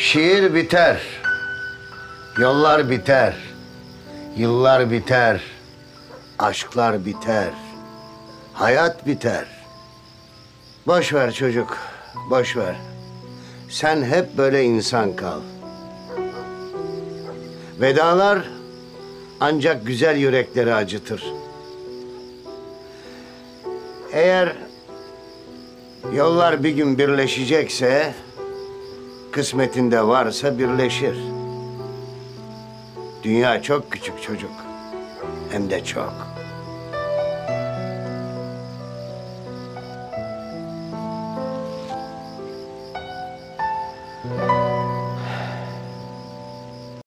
Şiir biter. Yollar biter. Yıllar biter. Aşklar biter. Hayat biter. Boş ver çocuk. Boş ver. Sen hep böyle insan kal. Vedalar ancak güzel yürekleri acıtır. Eğer yollar bir gün birleşecekse Kısmetinde varsa birleşir. Dünya çok küçük çocuk. Hem de çok.